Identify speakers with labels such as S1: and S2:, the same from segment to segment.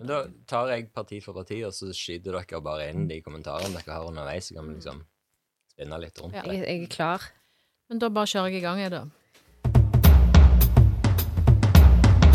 S1: Da tar jeg parti for parti, og så skyter dere bare inn de kommentarene dere har underveis. Så kan vi liksom spinne litt rundt
S2: Jeg,
S1: det.
S2: jeg er klar.
S3: Men da bare kjører jeg i gang, jeg, da.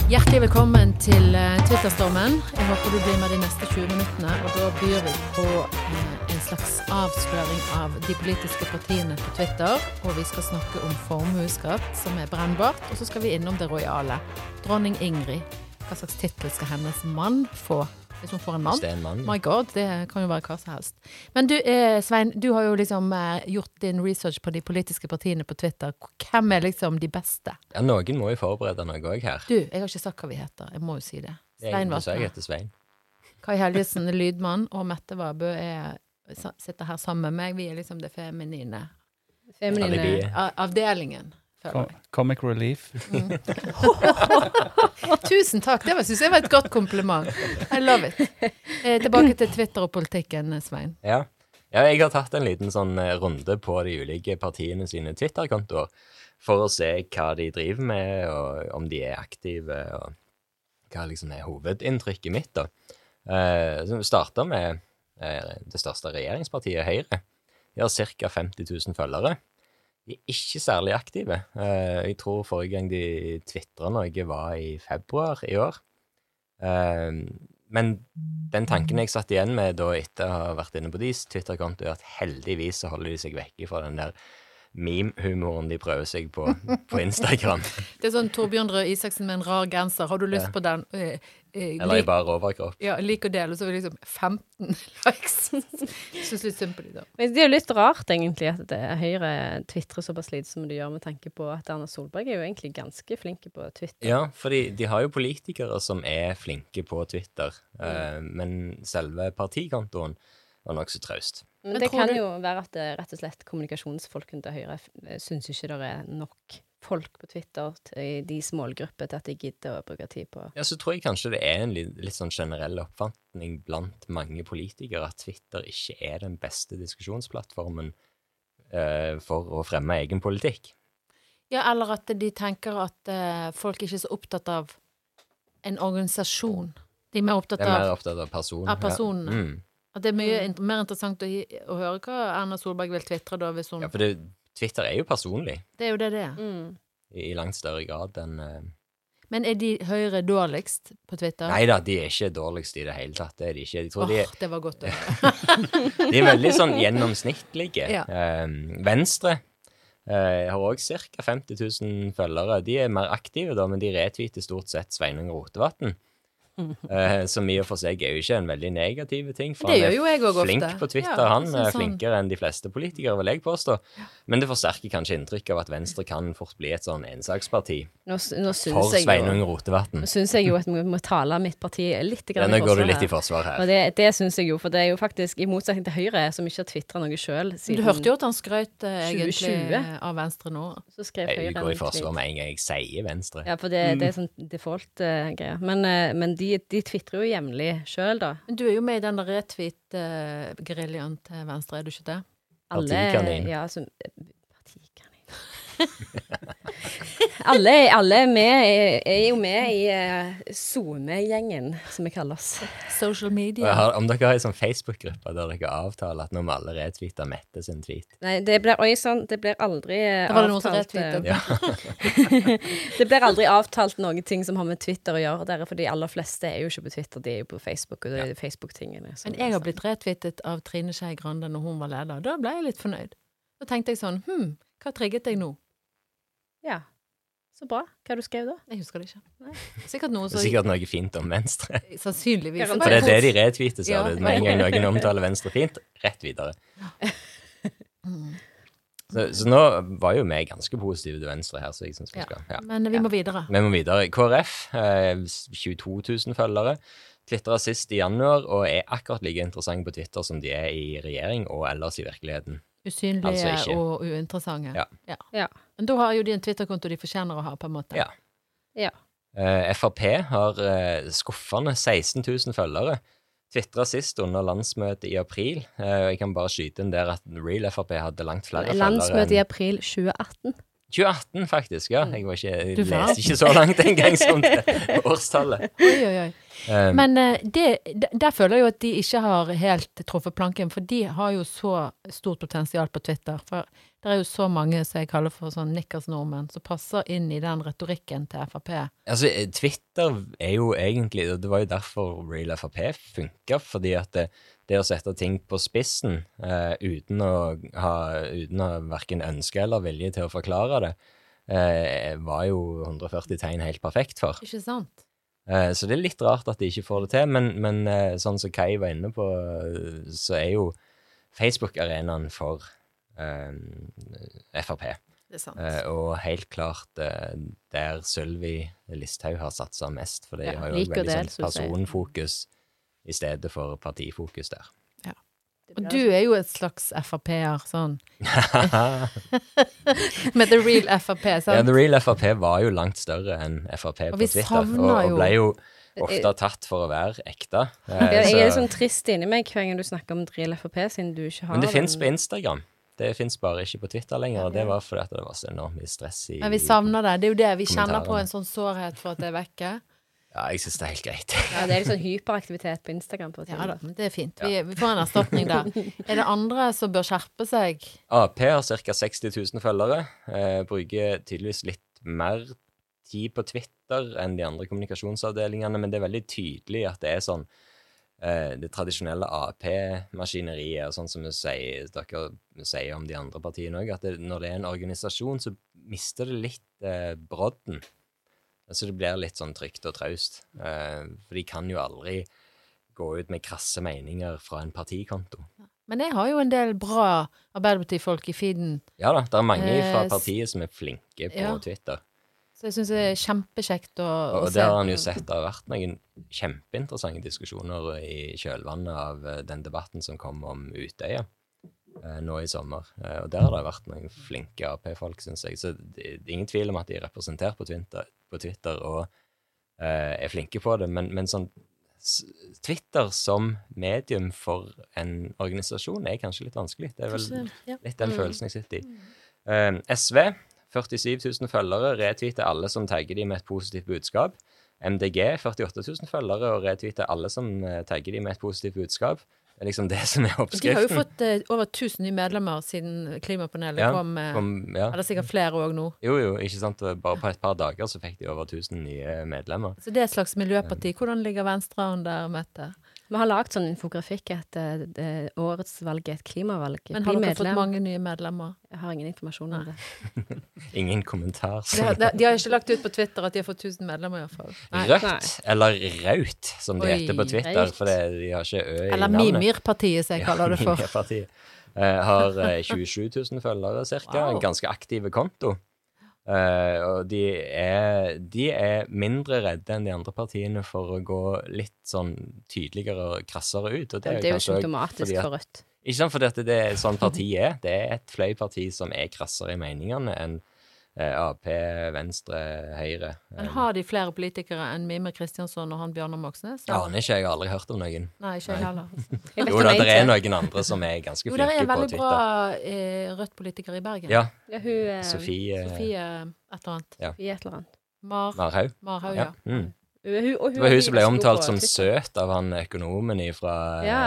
S3: Hjertelig velkommen til eh, Twitterstormen. Jeg håper du blir med de neste 20 minuttene. Og da byr vi på eh, en slags avsløring av de politiske partiene på Twitter. Og vi skal snakke om formuesskatt, som er brennbart. Og så skal vi innom det rojale. Dronning Ingrid. Hva slags tittel skal hennes mann få? Hvis hun får en mann?
S1: En mann.
S3: My god, det kan jo være hva som helst. Men du, eh, Svein, du har jo liksom eh, gjort din research på de politiske partiene på Twitter. Hvem er liksom de beste?
S1: Ja, noen må jo forberede noe òg her.
S3: Du, jeg har ikke sagt hva vi heter. Jeg må jo si det. Svein
S1: Vatne. jeg heter Svein.
S3: Kai Helgesen lydmann, og Mette Vabø er, sitter her sammen med meg. Vi er liksom det feminine
S2: Feminine
S3: avdelingen. Føler jeg.
S4: Comic relief.
S3: Tusen takk. Det syns jeg var et godt kompliment. I love it. Eh, tilbake til Twitter og politikken, Svein.
S1: Ja. ja, jeg har tatt en liten sånn eh, runde på de ulike partiene sine Twitter-kontoer for å se hva de driver med, og om de er aktive, og hva liksom er hovedinntrykket mitt, da. Eh, så vi starter med eh, det største regjeringspartiet, Høyre. De har ca. 50 000 følgere. De er ikke særlig aktive. Eh, jeg tror forrige gang de tvitra noe, var i februar i år. Eh, men den tanken jeg satt igjen med da etter å ha vært inne på deres Twitter-konto, er at heldigvis så holder de seg vekke fra den der meme-humoren de prøver seg på på Instagram.
S3: Det er sånn Torbjørn Røe Isaksen med en rar genser. Har du lyst
S1: Ja.
S3: på den? Eh, eh,
S1: Eller i bare overkropp.
S3: Ja, lik og del, og så er det liksom 15 likes. Syns litt synd på de, da.
S2: Men det er jo litt rart, egentlig, at det, Høyre tvitrer såpass lite som de gjør, med tanke på at Erna Solberg er jo egentlig ganske flinke på Twitter.
S1: Ja, fordi de har jo politikere som er flinke på Twitter, eh, men selve partikontoen var nokså traust.
S2: Men, det kan
S3: du-
S2: jo være at det, rett og slett kommunikasjonsfolkene til Høyre f- syns ikke det er nok folk på Twitter til i deres målgruppe til at de gidder å bruke tid på
S1: Ja, så tror jeg kanskje det er en litt, litt sånn generell oppfatning blant mange politikere at Twitter ikke er den beste diskusjonsplattformen eh, for å fremme egen politikk.
S3: Ja, eller at de tenker at eh, folk ikke er så opptatt av en organisasjon. De er mer opptatt
S1: er mer
S3: av
S1: opptatt av personen.
S3: Av personene.
S1: Ja. Mm.
S3: At det er mye mm. mer interessant å, å høre hva Erna Solberg vil tvitre da, hvis hun
S1: ja, for det, Twitter er jo personlig
S3: Det er jo det det er.
S2: mm.
S1: i, i langt større grad enn uh...
S3: Men er de Høyre dårligst på Twitter?
S1: Nei da, de er ikke dårligst i det hele tatt. Det er de ikke. De tror
S3: Åh,
S1: de, er,
S3: det var godt å høre.
S1: de er veldig sånn gjennomsnittlige.
S3: Ja.
S1: Uh, Venstre eh, har òg ca. 50 000 følgere. De er mer aktive, da, men de retweeter stort sett Sveinung Rotevatn. Eh, som i og for seg er jo ikke en veldig negativ ting. For
S3: Det
S1: han
S3: gjør jo jeg også
S1: er flink
S3: ofte.
S1: på Twitter.
S3: Ja,
S1: han er
S3: han-
S1: flinkere enn de fleste politikere, vil jeg påstå. Men det forsterker kanskje inntrykket av at Venstre kan fort bli et sånn ensaksparti
S2: Nå, nå
S1: for Sveinung Rotevatn.
S2: Nå syns jeg jo at vi må tale mitt parti litt
S1: Ja,
S2: grann
S1: nå
S2: i
S1: går du
S2: forsvar
S1: litt i forsvar her.
S2: Og det, det syns jeg jo, for det er jo faktisk i motsetning til Høyre, som ikke har tvitra noe sjøl
S3: Du hørte jo at han skrøt eh, egentlig
S2: 2020.
S3: av Venstre nå.
S2: så skrev
S1: Jeg går i forsvar med en gang jeg sier Venstre.
S2: Ja, for det, det er sånn default-greier. men uh, men de, de tvitrer jo jevnlig sjøl, da.
S3: Men du er jo med i den retweet-geriljaen til Venstre, er du ikke det?
S1: Partikanin.
S2: Ja, som Partikanin. alle, alle er, med, er, jo med i uh, SoMe-gjengen, som vi kaller oss.
S3: Social media.
S1: har, om dere har en sånn Facebook-gruppe der dere avtaler at nå må alle retweete Mette sin tweet
S2: Nei, det blir Oi sånn, det blir aldri eh,
S3: Da var det noen som
S2: avtalt, eh,
S3: retweetet.
S1: Ja.
S2: Det blir aldri avtalt noen ting som har med Twitter å gjøre, der, for de aller fleste er jo ikke på Twitter, de er jo på Facebook, og det er Facebook-tingene.
S3: Men jeg har blitt retweetet av Trine Skei Grande når hun var leder. Da ble jeg litt fornøyd. Da tenkte jeg sånn Hm, hva trigget deg nå?
S2: Ja. Så bra. Hva har du skrevet da?
S3: Jeg husker det ikke. Sikkert noe så
S1: er sikkert noe fint om Venstre.
S3: Sannsynligvis.
S1: For det er det de retweeter,
S3: Ja.
S1: sa du. Med en gang noen omtaler Venstre fint, rett videre. Så, så nå var jo vi ganske positive til Venstre her, så jeg syns vi skal ja.
S3: Men vi må videre.
S1: Vi må videre. KrF, eh, 22 000 følgere. Tvitra sist i januar og er akkurat like interessant på Twitter som de er i regjering og ellers i virkeligheten.
S3: Usynlige
S1: Altså
S3: og uinteressante.
S1: Ja.
S2: Ja.
S3: Men da har jo de en Twitter-konto de fortjener å ha, på en måte.
S1: Ja.
S2: Ja.
S1: Eh, Frp har eh, skuffende 16 000 følgere. Tvitra sist under landsmøtet i april. Eh, jeg kan bare skyte inn der at Real Frp hadde langt flere følgere.
S2: Landsmøte i april 2018.
S1: 2018, faktisk. ja. Jeg, var ikke, jeg leste ikke så langt engang som det årstallet.
S3: Oi, oi, oi.
S1: Eh,
S3: Men eh, det, der føler jeg jo at de ikke har helt truffet planken, for de har jo så stort potensial på Twitter. For det er jo så mange som jeg kaller for sånn nikkers-nordmenn, som passer inn i den retorikken til Frp.
S1: Altså, eh, Twitter er jo egentlig Det var jo derfor Real Frp funka, fordi at det, det å sette ting på spissen uh, uten å ha uten å verken ønske eller vilje til å forklare det, uh, var jo 140 tegn helt perfekt for.
S3: Ikke sant?
S1: Eh, så det er litt rart at de ikke får det til, men, men eh, sånn som Kai var inne på, eh, så er jo Facebook-arenaen for eh, Frp.
S3: Det er sant.
S1: Eh, og helt klart der Sylvi Listhaug har satsa mest, for de
S2: Ja,
S1: har jo
S2: like
S1: veldig sånn personfokus i stedet for partifokus der.
S3: Og du er jo et slags Frp-er, sånn. Med the real Frp, sant? ja.
S1: The Real Frp var jo langt større enn Frp på Twitter, og, og ble jo ofte tatt for å være ekte. Eh,
S2: Jeg, jeg er sånn trist inni meg hver gang du snakker om real Frp, siden du ikke har
S1: men det fins på Instagram. Det fins bare ikke på Twitter lenger, og det var fordi at det var så enormt mye stress i
S3: Men vi savner det. Det er jo det. Vi kjenner på en sånn sårhet for at det er vekke.
S1: Ja, jeg syns det er helt greit.
S2: Ja, det er litt sånn hyperaktivitet på Instagram. på
S3: Ja da, men det er fint. Vi, vi får en erstatning der. Er det andre som bør skjerpe seg?
S1: Ap har ca. 60 000 følgere. Eh, bruker tydeligvis litt mer tid på Twitter enn de andre kommunikasjonsavdelingene, men det er veldig tydelig at det er sånn eh, Det tradisjonelle Ap-maskineriet, og sånn som vi sier, dere sier om de andre partiene òg, at det, når det er en organisasjon, så mister det litt eh, brodden. Altså det blir litt sånn trygt og traust. Eh, for de kan jo aldri gå ut med krasse meninger fra en partikonto.
S3: Men jeg har jo en del bra Arbeiderparti-folk i feeden,
S1: Ja da, det er mange
S3: Eh,
S1: fra partiet som er flinke på
S3: Ja.
S1: Twitter.
S3: så jeg syns det er kjempekjekt å, å
S1: Og
S3: se.
S1: det har han jo sett. Det har vært noen kjempeinteressante diskusjoner i kjølvannet av eh, den debatten som kom om Utøya nå i sommer. Og der har det vært noen flinke Ap-folk, syns jeg. Så det det er ingen tvil om at de er representert på Twitter, på Twitter og eh, er flinke på det. Men, men sånn Twitter som medium for en organisasjon er kanskje litt vanskelig. Det er vel litt den følelsen jeg sitter i. Uh, SV, 47 000 følgere, retweeter alle som tagger de med et positivt budskap. MDG, 48 000 følgere, og retweeter alle som eh, tagger de med et positivt budskap. Det er liksom det som er oppskriften.
S3: De har jo fått eh, over 1000 nye medlemmer siden Klimapanelet
S1: Ja,
S3: kom. Eh,
S1: Kom- ja.
S3: Er det sikkert flere òg nå?
S1: Jo, jo, ikke sant. Bare på et par dager så fikk de over 1000 nye medlemmer.
S3: Så det er et slags miljøparti. Hvordan ligger Venstre an der, Mette?
S2: Vi har lagd sånn infografikk at eh, årets valg er et klimavalg.
S3: Men har dere fått mange nye medlemmer?
S2: Jeg har ingen informasjon om det.
S1: Ingen kommentar.
S3: De har, de, de har ikke lagt ut på Twitter at de har fått 1000 medlemmer, iallfall.
S1: Rødt, eller Raut, som det
S3: Oi,
S1: heter på Twitter, for de har ikke ø i
S3: Eller
S1: navnet.
S3: Mimirpartiet, som jeg kaller det for.
S1: Mimirpartiet. Eh, har eh, 27 000 følgere, cirka.
S3: Wow.
S1: En ganske aktiv konto. Eh, og de er, de er mindre redde enn de andre partiene for å gå litt sånn tydeligere og krassere ut. Og
S2: Det, er jo symptomatisk
S1: at-
S2: for Rødt.
S1: Ikke sant, fordi at det er sånn partiet er. Det er et fløyparti som er krassere i meningene enn Ap, Venstre, Høyre.
S3: Men har de flere politikere enn Mime Kristiansson og han Bjørnar Moxnes?
S1: Ja, Aner ikke, jeg har aldri hørt om noen.
S3: Nei, ikke jeg heller.
S2: Jeg
S1: Jo da, det er noen andre som er ganske flinke på Twitter.
S3: Jo, det er en veldig bra eh, Rødt-politiker i Bergen.
S1: Ja,
S2: Ja, hun eh,
S1: Sofie
S3: Sofie et eller annet.
S2: i et eller annet.
S3: Mar
S1: Marhaug.
S3: Marhaug,
S1: Ja.
S3: ja.
S1: Mm.
S2: Hun, hun,
S1: Det var hun som ble omtalt som søt av han økonomen fra,
S2: Ja.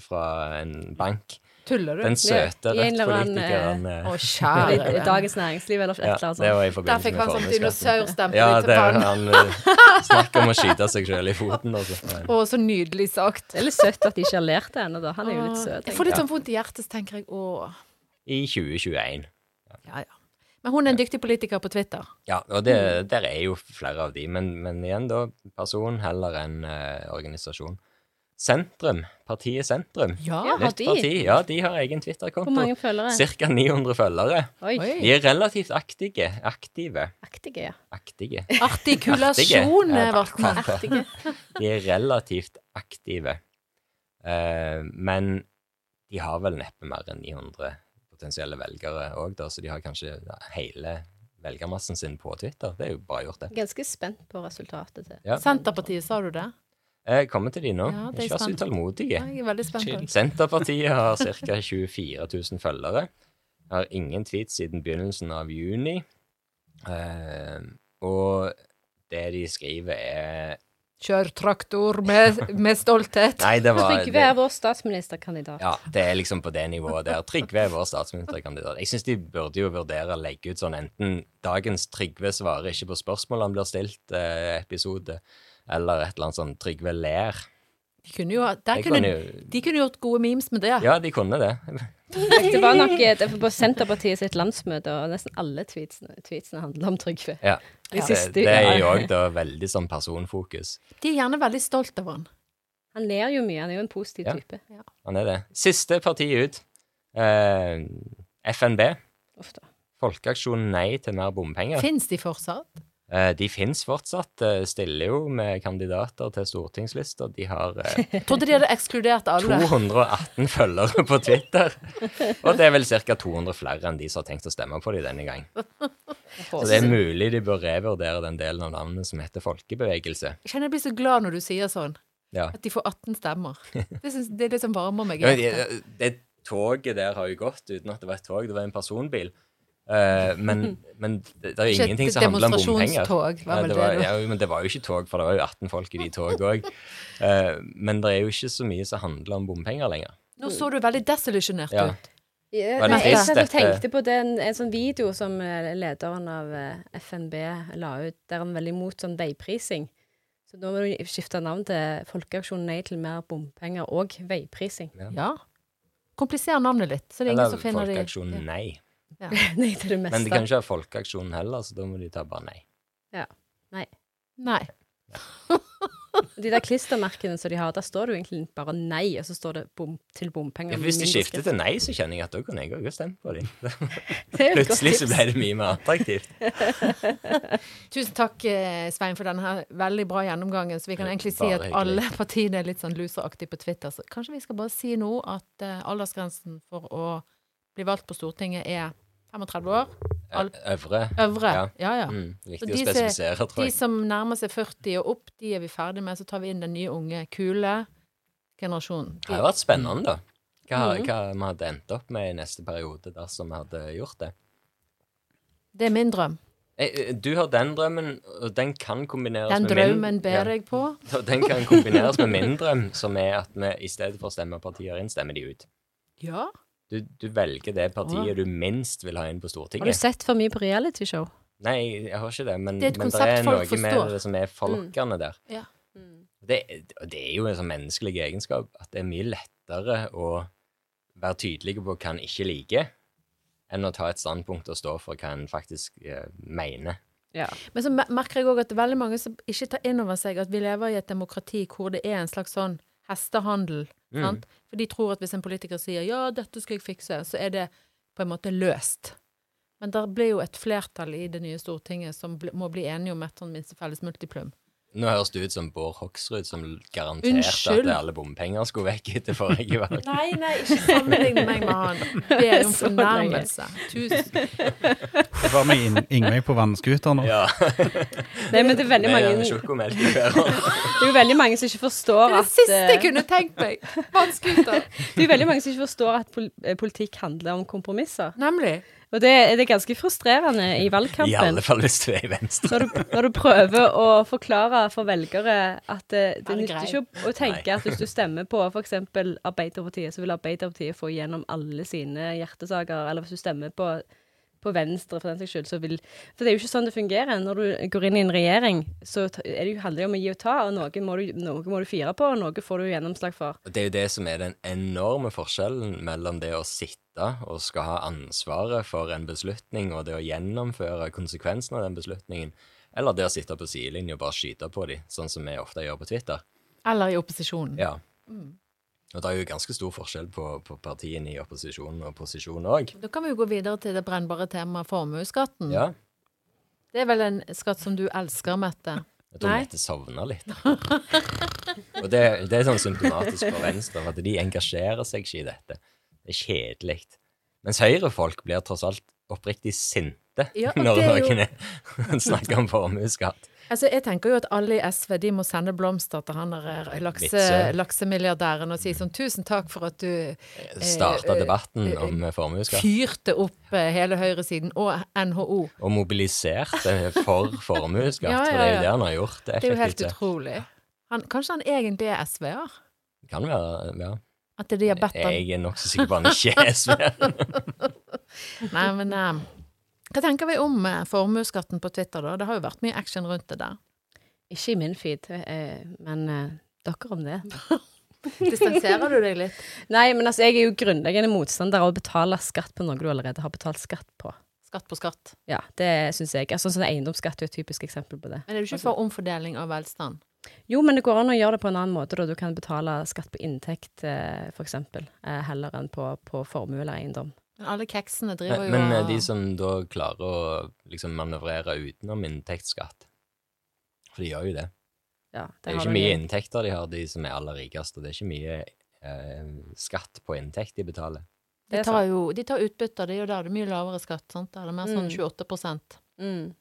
S1: fra en bank.
S3: Tuller du?
S1: Den søte Rødt-politikeren.
S3: Å,
S1: eh,
S3: kjære
S2: I. Dagens Næringsliv eller et
S1: Ja,
S2: eller annet
S1: det var i
S3: Der fikk han sånn dinosaurstempel
S1: Ja, det,
S3: er pannen.
S1: han eh, snakker om å skyte seg sjøl i foten. Altså.
S3: Å, så nydelig sagt.
S2: Det er litt søtt at de ikke har lært det ennå, da. Han er jo litt
S3: søt,
S2: søt.
S3: Jeg får litt sånn vondt i hjertet, så tenker jeg å
S1: I 2021.
S3: Ja, ja. Men hun er en dyktig politiker på Twitter.
S1: Ja, og det, der er jo flere av de, men, men igjen da, person heller enn uh, organisasjon. Sentrum, partiet Sentrum.
S3: Ja.
S2: Har de?
S1: parti. Ja, de har egen Twitter-konto.
S2: Hvor mange følgere?
S1: Cirka 900 følgere.
S2: Oi,
S3: Oi.
S1: De er relativt aktige. Aktive.
S2: aktige, ja.
S1: Aktige.
S3: Artikulasjon, Vartmann.
S2: Aktige.
S1: De er relativt aktive. Uh, men de har vel neppe mer enn 900 potensielle velgere òg, så de har kanskje hele velgermassen sin på Twitter. Det er jo bare gjort, det.
S2: Ganske spent på resultatet til
S1: Ja.
S3: Senterpartiet, sa du det?
S1: Jeg kommer til de nå.
S3: Ja, det er
S1: Ikke vær så utålmodige.
S3: Spent.
S1: Senterpartiet har ca. 24 000 følgere. Har ingen tweet siden begynnelsen av juni. Eh, og det de skriver, er
S3: Kjør traktor med, med stolthet.
S1: Nei, det var
S2: Trygve er vår statsministerkandidat.
S1: Ja, det er liksom på det nivået der. Trygve er vår statsministerkandidat. Jeg syns de burde jo vurdere å legge ut sånn enten dagens Trygve svarer ikke på spørsmål han blir stilt, eh, episode, eller et eller annet sånn Trygve ler.
S3: De kunne jo, der kunne,
S1: kunne jo-
S3: de kunne gjort gode memes med det.
S1: Ja, de kunne det.
S2: Det var nok eh, det var på Senterpartiet sitt landsmøte, og nesten alle tweetsene, tweetsene handler om Trygve.
S1: Ja.
S2: De
S1: Det,
S2: siste,
S1: det er jo òg da veldig sånn personfokus.
S3: De er gjerne veldig stolt av han.
S2: Han ler jo mye, han er jo en positiv
S1: Ja.
S2: type.
S1: Han er det. Siste parti ut. Eh, FNB.
S2: Ofte.
S1: Folkeaksjonen Nei til mer bompenger.
S3: Fins de fortsatt?
S1: Eh, de fins fortsatt. eh, stiller jo med kandidater til stortingslister. De har eh,
S3: trodde de hadde ekskludert alle.
S1: 218 følgere på Twitter. Og det er vel ca. 200 flere enn de som har tenkt å stemme på dem denne gang. Så det er mulig de bør revurdere den delen av navnet som heter folkebevegelse.
S3: Jeg kjenner jeg blir så glad når du sier sånn.
S1: Ja.
S3: At de får 18 stemmer. Det, synes, det er liksom varmer meg
S1: Ja, det, det toget der har jo gått uten at det var et tog, det var en personbil. Eh, men, men det, det er jo
S3: Ikke
S1: ingenting som handler om bompenger.
S3: demonstrasjonstog, var vel
S1: det
S3: det
S1: var,
S3: da.
S1: ja, men det var jo ikke tog, for det var jo 18 folk i de tog òg. men det er jo ikke så mye som handler om bompenger lenger.
S3: Nå så du veldig desillusjonert
S1: Ja.
S3: ut.
S2: Ja,
S1: det
S2: nei, jeg satt og tenkte på den, en sånn video som eh, lederen av eh, FNB la ut, der han er veldig imot sånn veiprising. Så nå må du skifte navn til Folkeaksjonen nei til mer bompenger og veiprising.
S3: Ja. Kompliser navnet litt, så det er ingen
S1: Eller
S3: som finner det.
S1: Folkeaksjonen Nei.
S2: Nei til det meste.
S1: Men de kan ikke ha Folkeaksjonen heller, så da må de ta bare nei. Ja.
S2: Nei.
S3: Nei.
S2: De der klistremerkene som de har, der står det jo egentlig bare nei, og så står det bom, til bompenger. Ja,
S1: Hvis de skifter til nei, så kjenner jeg at da kunne jeg òg stemt på dem. Plutselig så ble det mye mer attraktivt.
S3: Tusen takk, eh, Svein, for denne her veldig bra gjennomgangen. Så vi kan egentlig si at alle partiene er litt sånn loseraktige på Twitter. Så kanskje vi skal bare si nå at eh, aldersgrensen for å bli valgt på Stortinget er 35 år. Al-
S1: Øvre.
S3: Øvre.
S1: Ja.
S3: Ja, ja.
S1: Mm, viktig å spesifisere, tror jeg.
S3: De som nærmer seg 40 og opp, de er vi ferdig med. Så tar vi inn den nye unge, kule generasjonen.
S1: Det har vært spennende, da. Hva,
S2: Mhm.
S1: hva vi hadde endt opp med i neste periode dersom vi hadde gjort det.
S3: Det er min drøm.
S1: Eh, eh, Du har den drømmen, og den kan kombineres
S3: Den
S1: med min Den
S3: drømmen ber jeg på.
S1: Den kan kombineres med min drøm, som er at vi i stedet for å stemme partier inn, stemmer de ut.
S3: Ja.
S1: Du, du velger det partiet du minst vil ha inn på Stortinget.
S2: Har du sett for mye på realityshow?
S1: Nei, jeg har ikke det, men
S3: Det er
S1: men
S3: det
S1: er noe
S3: forstår.
S1: med det som er folkene der.
S3: Ja.
S1: Det, det er jo en sånn menneskelig egenskap at det er mye lettere å være tydelig på hva en ikke liker, enn å ta et standpunkt og stå for hva en faktisk eh, mener.
S2: Ja.
S3: Men så merker jeg òg at det er veldig mange som ikke tar inn over seg at vi lever i et demokrati hvor det er en slags sånn hestehandel.
S1: Mm.
S3: For de tror at hvis en politiker sier 'ja, dette skal jeg fikse', så er det på en måte løst. Men det blir jo et flertall i det nye Stortinget som må bli enige om et sånn minste felles multiplum.
S1: Nå høres det ut som Bård Hoksrud som garanterte
S3: Unnskyld.
S1: at alle bompenger skulle vekk etter forrige valg.
S3: Nei, nei, ikke sammenlign meg med han. Det er en fornærmelse. Tusen
S4: Du var med inn, Ingveig på vannskuter nå.
S1: Ja.
S2: Nei, men det er veldig mange Det er jo veldig mange som ikke forstår
S3: Det er det siste jeg kunne tenkt meg! Vannskuter.
S2: Det er jo veldig mange som ikke forstår at politikk handler om kompromisser.
S3: Nemlig.
S2: Og det, det er ganske frustrerende i valgkampen.
S1: I alle fall hvis du er i Venstre.
S2: Når du, når du prøver å forklare for velgere at det, det
S3: Er
S2: nytter ikke å, tenke
S1: Nei.
S2: at hvis du stemmer på f.eks. Arbeiderpartiet, så vil Arbeiderpartiet få igjennom alle sine hjertesaker. Eller hvis du stemmer på, på Venstre, for den saks skyld, så vil For det er jo ikke sånn det fungerer. Når du går inn i en regjering, så er det jo, handler det jo om å gi og ta, og noe må, du, noe må du fire på, og noe får du gjennomslag for.
S1: Det er jo det som er den enorme forskjellen mellom det å sitte og skal ha ansvaret for en beslutning, og det å gjennomføre konsekvensen av den beslutningen, eller det å sitte på sidelinjen og bare skyte på dem, sånn som vi ofte gjør på Twitter.
S3: Eller i opposisjonen.
S1: Ja. Og det er jo ganske stor forskjell på, på partiene i opposisjon og posisjon òg.
S3: Da kan vi jo gå videre til det brennbare temaet formuesskatten.
S1: Ja.
S3: Det er vel en skatt som du elsker, Mette?
S1: Jeg tror
S2: Nei.
S1: Mette sovner litt. og det, det er sånn symptomatisk for Venstre, at de engasjerer seg ikke i dette. Det er kjedelig. Mens Høyre-folk blir tross alt oppriktig sinte
S3: Ja,
S1: når noen snakker om formuesskatt.
S3: Altså, jeg tenker jo at alle i SV de må sende blomster til han der eh, lakse, laksemilliardæren og si sånn tusen takk for at du
S1: Starta
S3: eh,
S1: debatten
S3: eh,
S1: om formuesskatt.
S3: fyrte opp eh, hele høyresiden og NHO.
S1: Og mobiliserte for formuesskatt,
S3: Ja, ja,
S1: for det er jo det han har gjort.
S3: Det er jo helt utrolig. Han, kanskje han egentlig er SV-er?
S1: Kan være, ja.
S3: At det er de har bedt ham
S1: Jeg er nokså sikker på han ikke er SV.
S3: Nei, men eh, hva tenker vi om eh, formuesskatten på Twitter, da? Det har jo vært mye action rundt det der.
S2: Ikke i min feed, eh, men eh, dere om det.
S3: Distanserer du deg litt?
S2: Nei, men altså, jeg er jo grunnleggende motstander av å betale skatt på noe du allerede har betalt skatt på.
S3: Skatt på skatt.
S2: Ja, det syns jeg. Altså, sånn Eiendomsskatt er et typisk eksempel på det.
S3: Men er du ikke for omfordeling av velstand?
S2: Jo, men det går an å gjøre det på en annen måte, da. Du kan betale skatt på inntekt, f.eks., heller enn på, på formue eller eiendom.
S3: Men alle keksene driver jo
S1: Men eh,
S3: og-
S1: de som da klarer å liksom manøvrere utenom inntektsskatt For de gjør jo det.
S2: Ja,
S1: Det er jo ikke mye
S2: en-
S1: inntekter de har, de som er aller rikeste. Det er ikke mye eh, skatt på inntekt de betaler.
S3: De
S2: Det
S3: tar jo de tar utbytter, det er jo der det er mye lavere skatt. sant? Der er det mer sånn
S2: Mm.
S3: 28
S2: Mm.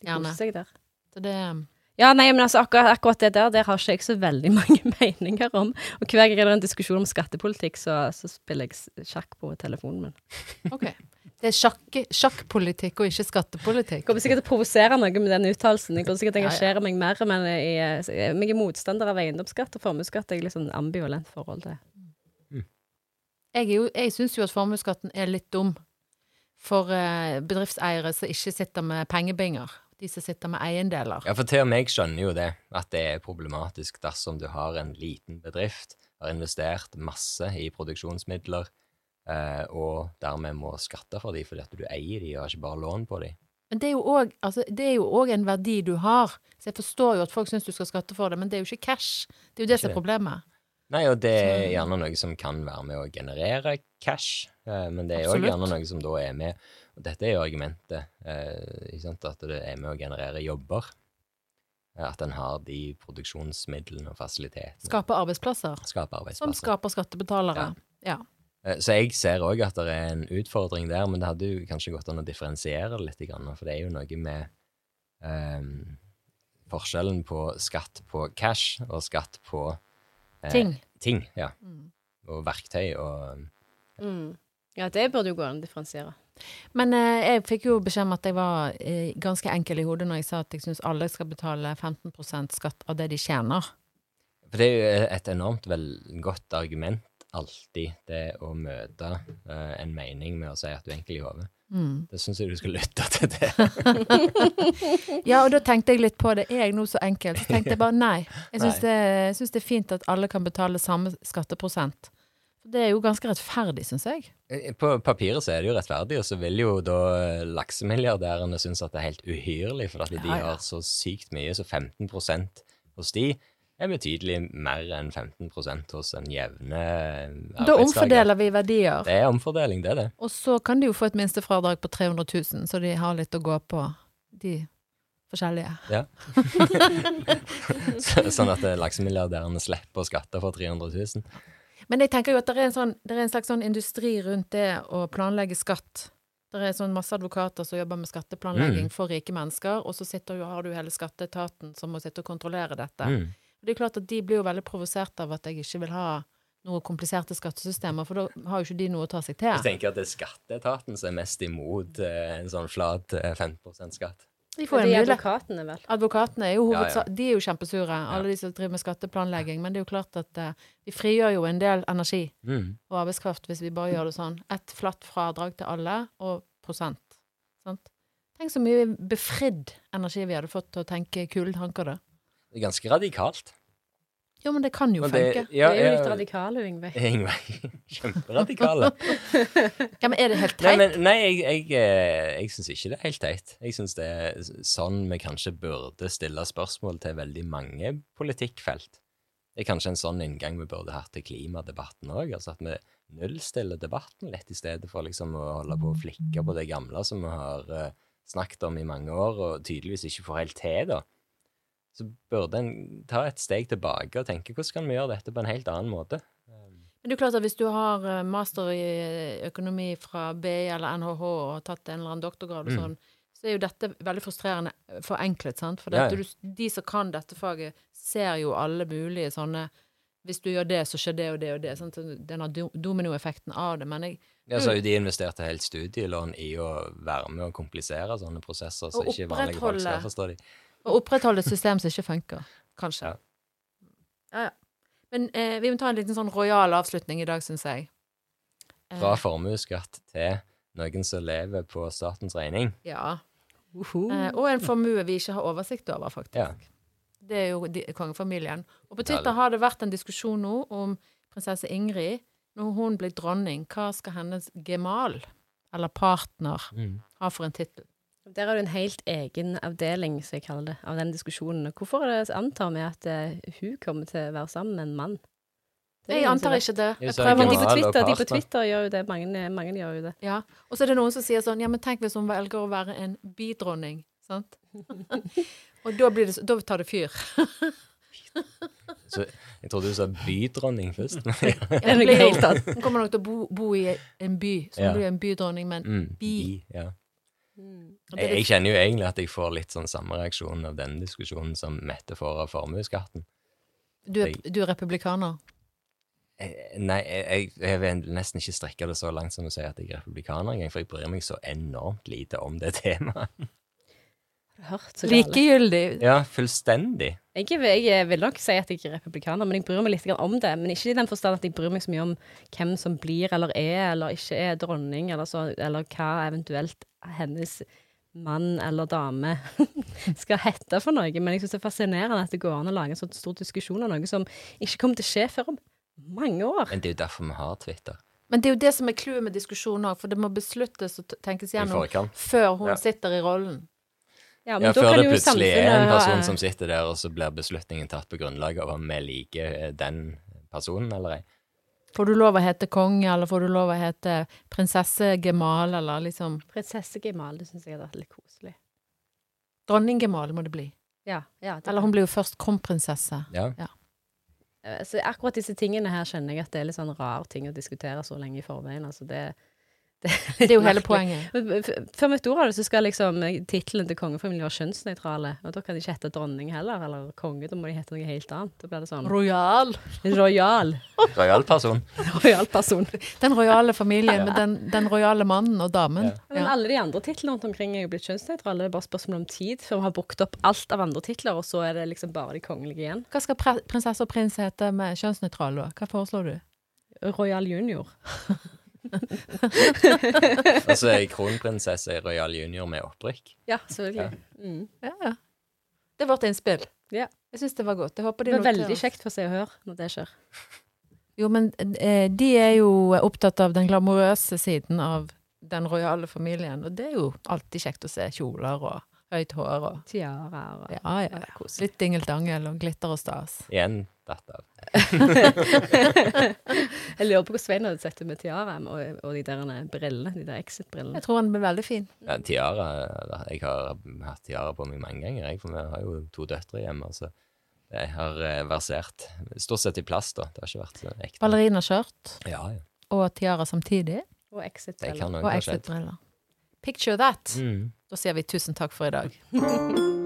S2: De
S3: Gjerne.
S2: koser seg der.
S3: Så det
S2: Ja, nei, men altså akkurat, akkurat det der, der har ikke jeg så veldig mange meninger om. Og hver gang det er en diskusjon om skattepolitikk, så, så spiller jeg sjakk på telefonen min.
S3: OK. Det er sjakk, sjakkpolitikk og ikke skattepolitikk.
S2: Jeg kommer sikkert til å provosere noe med den uttalelsen. Jeg kommer sikkert til å engasjere meg mer, men jeg, jeg, jeg er motstander av eiendomsskatt og formuesskatt. Jeg er litt sånn ambivalent forhold til.
S3: Jeg, er jo- jeg syns jo at formuesskatten er litt dum for eh, bedriftseiere som ikke sitter med pengebinger. De som sitter med eiendeler.
S1: Ja, for til og med jeg skjønner jo det, at det er problematisk dersom du har en liten bedrift, har investert masse i produksjonsmidler, eh, og dermed må skatte for de fordi at du eier de og har ikke bare lån på de.
S3: Men det er jo òg altså, en verdi du har. Så jeg forstår jo at folk syns du skal skatte for det, men det er jo ikke cash. Det er jo det som er problemet.
S1: Nei, og det er gjerne noe som kan være med å generere cash, eh, men det er òg gjerne noe som da er med dette er jo argumentet, eh, ikke sant, at det er med å generere jobber. Eh, At en har de produksjonsmidlene og fasilitetene.
S3: Skape arbeidsplasser.
S1: Skape
S3: Som skaper skattebetalere. Ja.
S1: ja. Så jeg ser òg at det er en utfordring der, men det hadde jo kanskje gått an å differensiere det litt, for det er jo noe med um, forskjellen på skatt på cash og skatt på eh,
S3: Ting.
S1: ting. Ja.
S3: Mm.
S1: Og verktøy og
S2: Ja, det burde jo gå an å differensiere.
S3: Men eh, jeg fikk jo beskjed om at jeg var eh, ganske enkel i hodet når jeg sa at jeg syns alle skal betale 15% skatt av det de tjener.
S1: For det er jo et enormt vel godt argument alltid, det å møte eh, en mening med å si at du er enkel i hodet.
S3: Mm.
S1: Det syns jeg du skal lytte til det.
S3: Ja, og da tenkte jeg litt på det. Er jeg nå så enkel? Så tenkte jeg bare nei. Jeg syns det, det er fint at alle kan betale samme skatteprosent. Det er jo ganske rettferdig, syns jeg.
S1: På papiret så er det jo rettferdig, og så vil jo da laksemilliardærene synes at det er helt uhyrlig, for at de
S3: Ja, ja.
S1: har så sykt mye, så 15% hos de er betydelig mer enn 15% hos en jevne
S3: Da omfordeler vi verdier.
S1: Det er omfordeling, det er det.
S3: Og så kan de jo få et minstefradrag på 300 000, så de har litt å gå på, de forskjellige.
S1: Ja. Så, sånn at eh, laksemilliardærene slipper å skatte for 300 000.
S3: Men jeg tenker jo at det er en, sånn, det er en slags sånn industri rundt det å planlegge skatt. Det er sånn masse advokater som jobber med skatteplanlegging
S1: Mm.
S3: for rike mennesker, og så sitter har du hele skatteetaten som må sitte og kontrollere dette.
S1: Mm.
S3: Det er klart at de blir jo veldig provosert av at jeg ikke vil ha noe kompliserte skattesystemer, for da har jo ikke de noe å ta seg til.
S1: Jeg tenker at det er skatteetaten som er mest imot eh, en sånn flat eh, 15% skatt.
S3: De får
S2: De
S3: en
S2: advokatene, vel.
S3: Advokatene er jo
S1: Ja,
S3: ja. De er jo kjempesure, alle de som driver med skatteplanlegging. Men det er jo klart at eh, vi frigjør jo en del energi
S1: Mm.
S3: og arbeidskraft hvis vi bare gjør det sånn. Et flatt fradrag til alle, og prosent. Sant? Tenk så mye befridd energi vi hadde fått til å tenke kule tanker, da.
S1: Det er ganske radikalt.
S3: Jo, men det kan jo
S1: Men det-
S3: funke.
S1: ja,
S2: det er jo litt radikale, Yngve.
S1: Ingveig. Kjemperadikale.
S3: Ja, men er det helt
S1: Nei,
S3: teit?
S1: men, nei, jeg, jeg, eh, jeg syns ikke det er helt teit. Jeg syns det er sånn vi kanskje burde stille spørsmål til veldig mange politikkfelt. Det er kanskje en sånn inngang vi burde hatt til klimadebatten òg. Altså at vi nullstiller debatten litt, i stedet for liksom å holde på å flikke på det gamle som vi har eh, snakket om i mange år, og tydeligvis ikke får helt til, da. Så burde en ta et steg tilbake og tenke hvordan kan vi gjøre dette på en helt annen måte?
S3: Men det er klart at hvis du har eh, master i økonomi fra BI eller NHH og har tatt en eller annen doktorgrad og
S1: Mm.
S3: sånn, så er jo dette veldig frustrerende forenklet, sant. For
S1: Ja,
S3: du, de som kan dette faget, ser jo alle mulige sånne Hvis du gjør det, så skjer det og det og det. Sant? Denne dominoeffekten av det. Men jeg
S1: Ja, så har jo de investert helt studielån i å være med og komplisere sånne prosesser, så
S3: Og
S1: ikke vanlige folk skal forstå de.
S3: Å opprettholde et system som ikke funker. Kanskje.
S1: Ja.
S3: Ja. Men eh, vi må ta en liten sånn rojal avslutning i dag, syns jeg. Eh,
S1: Fra formuesskatt til noen som lever på statens regning.
S3: Ja. Eh, og en formue vi ikke har oversikt over, faktisk.
S1: Ja.
S3: Det er jo de, kongefamilien. Og på Twitter har det vært en diskusjon nå om prinsesse Ingrid. Når hun blir dronning, hva skal hennes gemal, eller partner,
S1: Mm.
S3: ha for en tittel?
S2: Der har du en helt egen avdeling, som jeg kaller det, av den diskusjonen. Hvorfor er det, antar vi at eh, hun kommer til å være sammen med en mann?
S3: Jeg antar ikke det. Jeg
S1: er
S3: prøver
S2: Men de på Twitter, de på. Twitter gjør jo det. Mange, mange gjør jo det.
S3: Ja. Og så er det noen som sier sånn Ja, men tenk hvis hun velger å være en bydronning. Sant? og da, blir det, da tar det fyr.
S1: Så jeg trodde du sa bydronning først.
S3: Ja,
S2: Er det
S3: blir jo-
S2: helt sant.
S3: Hun kommer nok til å bo, bo i en by, så hun
S1: Ja.
S3: blir en bydronning, men
S1: mm,
S3: Bi.
S1: ja.
S3: Og
S1: jeg, jeg kjenner jo egentlig at jeg får litt sånn samme reaksjon av denne diskusjonen som Mette får av formuesskatten.
S3: du, du er republikaner?
S1: Eh, Nei, jeg, jeg vil nesten ikke strekke det så langt som å si at jeg er republikaner engang, for jeg bryr meg så enormt lite om det temaet.
S2: Har du hørt så gale?
S3: Likegyldig.
S1: Ja, fullstendig.
S2: Jeg, jeg vil nok si at jeg er republikaner, men jeg bryr meg litt om det. Men ikke i den forstand at jeg bryr meg så mye om hvem som blir eller er eller ikke er dronning, eller, så, eller hva eventuelt hennes mann eller dame skal hete for noe. Men jeg syns det er fascinerende at det går an å lage en sånn stor diskusjon om noe som ikke kommer til å skje før om mange år.
S1: Men det er jo derfor vi har Twitter.
S3: Men det er jo det som er clouet med diskusjonen òg, for det må besluttes og tenkes gjennom før hun
S1: Ja.
S3: sitter i rollen.
S2: Ja,
S1: Ja,
S2: da
S1: før
S2: kan
S1: det
S2: jo
S1: plutselig er en person som sitter der, og så blir beslutningen tatt på grunnlag av om vi liker eh, den personen eller ei.
S3: Får du lov å hete konge, eller får du lov å hete prinsesse Gemal, eller liksom
S2: Prinsesse Gemal, det syns jeg hadde vært litt koselig.
S3: Dronning Gemal må det bli.
S2: Ja, ja, det-
S3: Eller hun blir jo først kronprinsesse.
S1: Ja.
S2: ja. Så akkurat disse tingene her skjønner jeg at det er litt sånn rar ting å diskutere så lenge i forveien. Altså det, det,
S3: Det er jo hele poenget.
S2: Før vi vet ordet av det, så skal liksom eh, tittelen til kongefamilien være kjønnsnøytrale. Og da kan de ikke hete dronning heller, eller konge. Da må de hete noe helt annet. Da blir det sånn
S3: Royal.
S2: Royal.
S1: Royal person.
S2: Royal person.
S3: Den rojale familien med den, den rojale mannen og damen.
S2: Men
S3: Ja.
S2: alle de andre titlene rundt omkring er jo blitt kjønnsnøytrale. Det er bare spørsmål om tid før vi har brukt opp alt av andre titler, og så er det liksom bare de kongelige igjen.
S3: Hva skal prinsesse og prins hete med kjønnsnøytral, da? Hva foreslår du?
S2: Royal junior.
S1: Og så er jeg kronprinsesse i Royal Junior med opprykk.
S2: Ja, selvfølgelig. Mm.
S3: Ja, ja. Det er vårt innspill.
S2: Ja.
S3: Jeg syns det var godt. Jeg håper de
S2: Det
S3: var
S2: veldig kjekt for seg å høre når det skjer.
S3: Jo, men eh, de er jo opptatt av den glamorøse siden av den rojale familien, og det er jo alltid kjekt å se kjoler og høyt hår og
S2: Tiaraer og
S3: Ja, ja. Litt dingeldangel og glitter og stas.
S1: Igjen datt av.
S2: Jeg lurer på hvor Svein hadde sett det med tiara og, og de der brillene, de der Exit-brillene.
S3: Jeg tror han blir veldig fin.
S1: Ja, tiara Jeg har hatt tiara på meg mange ganger, jeg, for vi har jo to døtre hjemme. Altså. jeg har eh, versert stort sett i plast, da. Det har ikke vært så ekte.
S3: Ballerinaskjørt
S1: Ja, ja.
S3: og tiara samtidig,
S2: Og Exit-briller.
S3: exit-briller. Picture that!
S1: Mm.
S3: Da sier vi tusen takk for i dag.